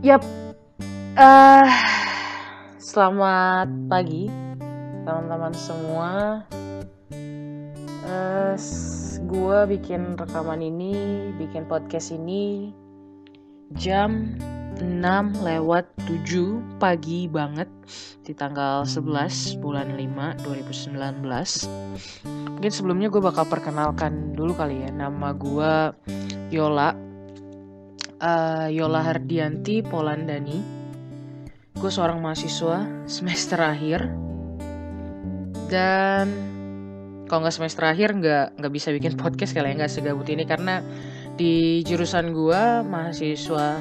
Yap. Uh, selamat pagi teman-teman semua. Uh, gue bikin rekaman ini, bikin podcast ini jam 6 lewat 7 pagi banget di tanggal 11 bulan 5 2019. Mungkin sebelumnya gue bakal perkenalkan dulu kali ya. Nama gue Yola uh, Yola Hardianti Polandani. Gue seorang mahasiswa semester akhir dan kalau nggak semester akhir nggak nggak bisa bikin podcast kali ya nggak segabut ini karena di jurusan gue mahasiswa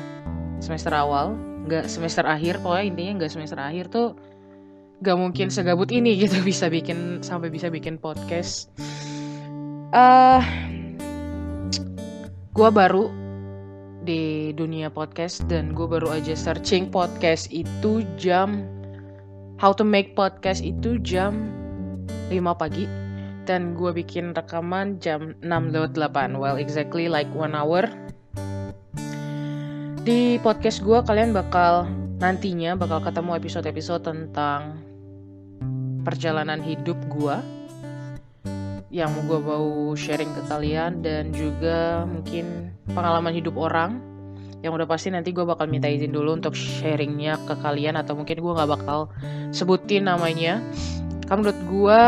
semester awal nggak semester akhir pokoknya intinya nggak semester akhir tuh nggak mungkin segabut ini gitu bisa bikin sampai bisa bikin podcast. Uh, gue baru di dunia podcast dan gue baru aja searching podcast itu jam how to make podcast itu jam 5 pagi dan gue bikin rekaman jam 6 lewat 8 well exactly like one hour. Di podcast gue kalian bakal nantinya bakal ketemu episode-episode tentang perjalanan hidup gue yang gue mau sharing ke kalian dan juga mungkin pengalaman hidup orang yang udah pasti nanti gue bakal minta izin dulu untuk sharingnya ke kalian atau mungkin gue nggak bakal sebutin namanya. Karena menurut gue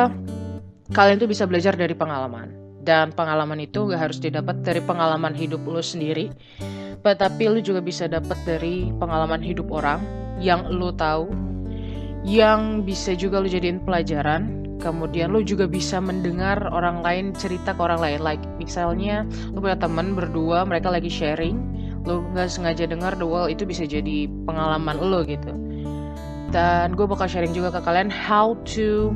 kalian tuh bisa belajar dari pengalaman. Dan pengalaman itu gak harus didapat dari pengalaman hidup lo sendiri tapi lo juga bisa dapat dari pengalaman hidup orang yang lo tahu yang bisa juga lo jadiin pelajaran kemudian lo juga bisa mendengar orang lain cerita ke orang lain. Like misalnya lo punya teman berdua mereka lagi sharing lo nggak sengaja dengar the itu bisa jadi pengalaman lo gitu. Dan gue bakal sharing juga ke kalian how to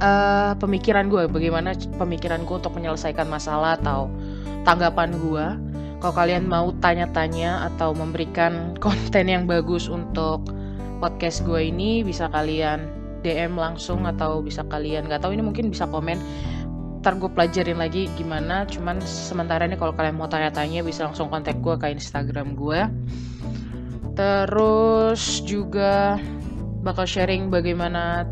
uh, pemikiran gue bagaimana pemikiran gue untuk menyelesaikan masalah atau tanggapan gue kalau kalian mau tanya-tanya atau memberikan konten yang bagus untuk podcast gue ini bisa kalian DM langsung atau bisa kalian nggak tahu ini mungkin bisa komen. Ntar gue pelajarin lagi gimana cuman sementara ini kalau kalian mau tanya-tanya bisa langsung kontak gue ke Instagram gue terus juga bakal sharing bagaimana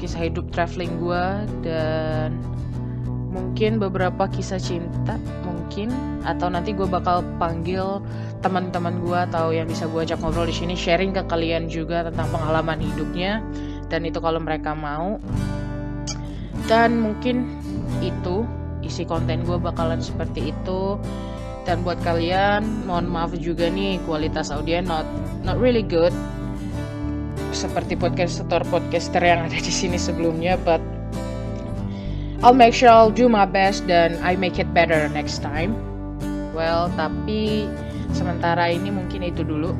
kisah hidup traveling gue dan mungkin beberapa kisah cinta mungkin. Atau nanti gue bakal panggil teman-teman gue atau yang bisa gue ajak ngobrol di sini sharing ke kalian juga tentang pengalaman hidupnya dan itu kalau mereka mau dan mungkin itu isi konten gue bakalan seperti itu. Dan buat kalian mohon maaf juga nih kualitas audio not not really good. Seperti podcaster podcaster yang ada di sini sebelumnya but I'll make sure I'll do my best dan I make it better next time. Well tapi sementara ini mungkin itu dulu.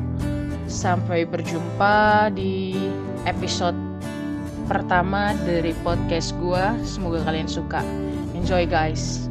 Sampai berjumpa di episode pertama dari podcast gue. Semoga kalian suka. Enjoy guys.